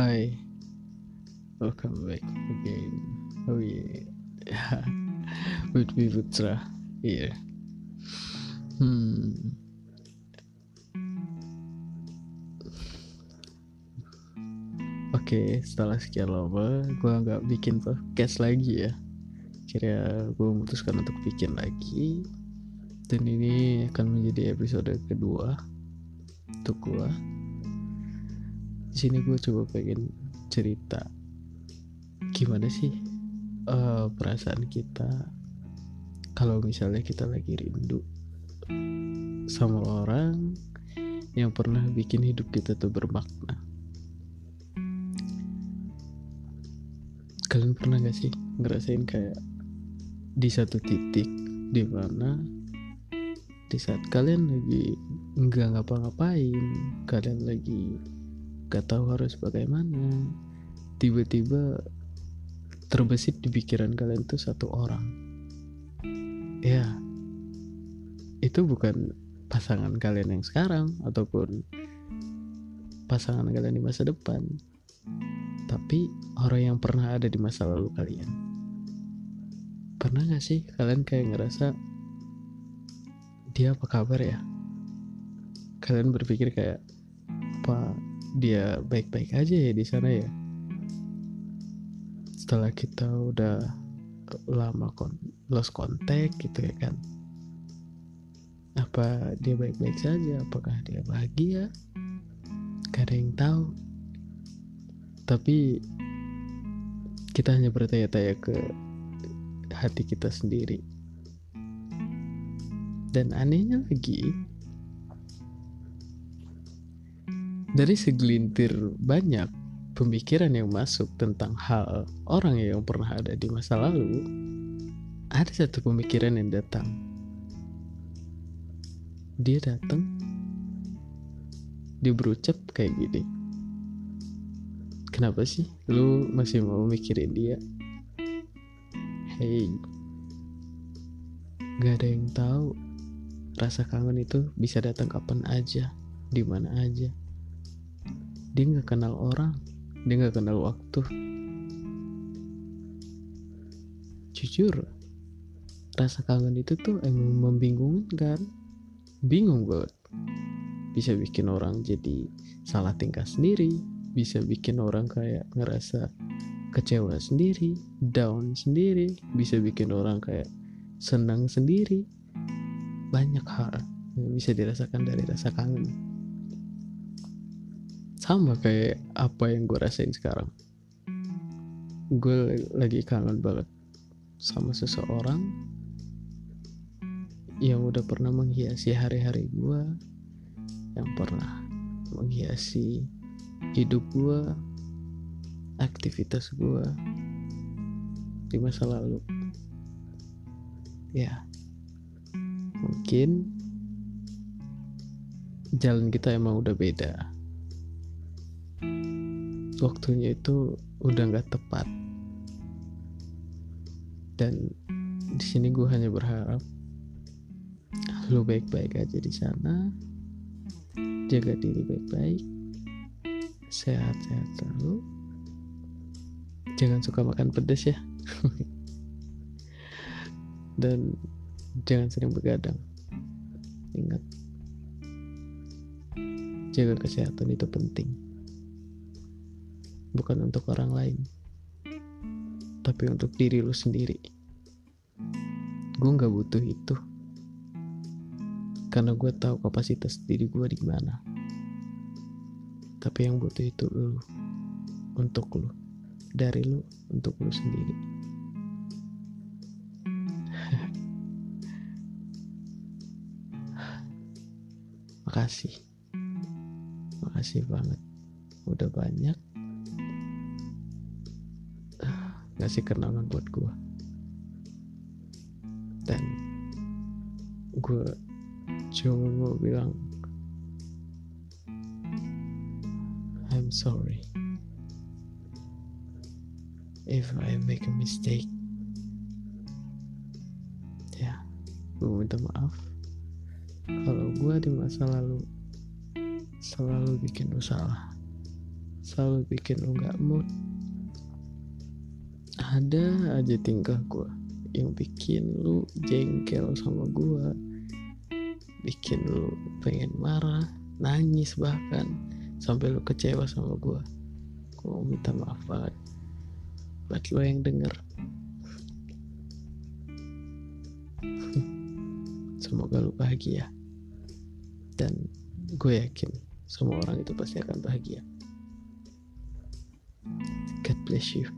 Hi, welcome back again. Oh yeah, with me here. Hmm. Oke, setelah sekian lama gue nggak bikin podcast lagi ya. Kira gue memutuskan untuk bikin lagi. Dan ini akan menjadi episode kedua untuk gue di sini gue coba pengen cerita. Gimana sih uh, perasaan kita kalau misalnya kita lagi rindu sama orang yang pernah bikin hidup kita tuh bermakna? Kalian pernah gak sih ngerasain kayak di satu titik di mana di saat kalian lagi nggak ngapa-ngapain kalian lagi gak tahu harus bagaimana. Tiba-tiba terbesit di pikiran kalian tuh satu orang. Ya itu bukan pasangan kalian yang sekarang ataupun pasangan kalian di masa depan tapi orang yang pernah ada di masa lalu kalian. Pernah gak sih kalian kayak ngerasa dia apa kabar ya? Kalian berpikir kayak dia baik-baik aja ya di sana ya. Setelah kita udah lama kon lost contact gitu ya kan. Apa dia baik-baik saja? Apakah dia bahagia? Gak ada yang tahu. Tapi kita hanya bertanya-tanya ke hati kita sendiri. Dan anehnya lagi dari segelintir banyak pemikiran yang masuk tentang hal orang yang pernah ada di masa lalu, ada satu pemikiran yang datang. Dia datang, dia berucap kayak gini. Kenapa sih lu masih mau mikirin dia? Hey, gak ada yang tahu rasa kangen itu bisa datang kapan aja, di mana aja dia nggak kenal orang dia nggak kenal waktu. Jujur rasa kangen itu tuh emang membingungkan bingung banget. Bisa bikin orang jadi salah tingkah sendiri bisa bikin orang kayak ngerasa kecewa sendiri down sendiri bisa bikin orang kayak senang sendiri. Banyak hal yang bisa dirasakan dari rasa kangen sama kayak apa yang gue rasain sekarang. Gue lagi kangen banget sama seseorang yang udah pernah menghiasi hari-hari gue yang pernah menghiasi hidup gue aktivitas gue di masa lalu. Ya mungkin jalan kita emang udah beda waktunya itu udah nggak tepat. Dan di sini gue hanya berharap lu baik-baik aja di sana. Jaga diri baik-baik. Sehat-sehat selalu. Jangan suka makan pedas ya. Dan jangan sering begadang. Ingat jaga kesehatan itu penting bukan untuk orang lain. Tapi untuk diri lu sendiri. Gue nggak butuh itu. Karena gue tahu kapasitas diri gue di mana. Tapi yang butuh itu lu. Untuk lu. Dari lu untuk lu sendiri. Makasih. Makasih banget. Udah banyak ngasih kenangan buat gue dan gue cuma mau bilang I'm sorry if I make a mistake. Ya gue minta maaf kalau gue di masa lalu selalu bikin lu salah selalu bikin lu nggak mood ada aja tingkah gue yang bikin lu jengkel sama gue bikin lu pengen marah nangis bahkan sampai lu kecewa sama gue gue minta maaf banget buat lo yang denger. Semoga lu bahagia. Dan gue yakin semua orang itu pasti akan bahagia. God bless you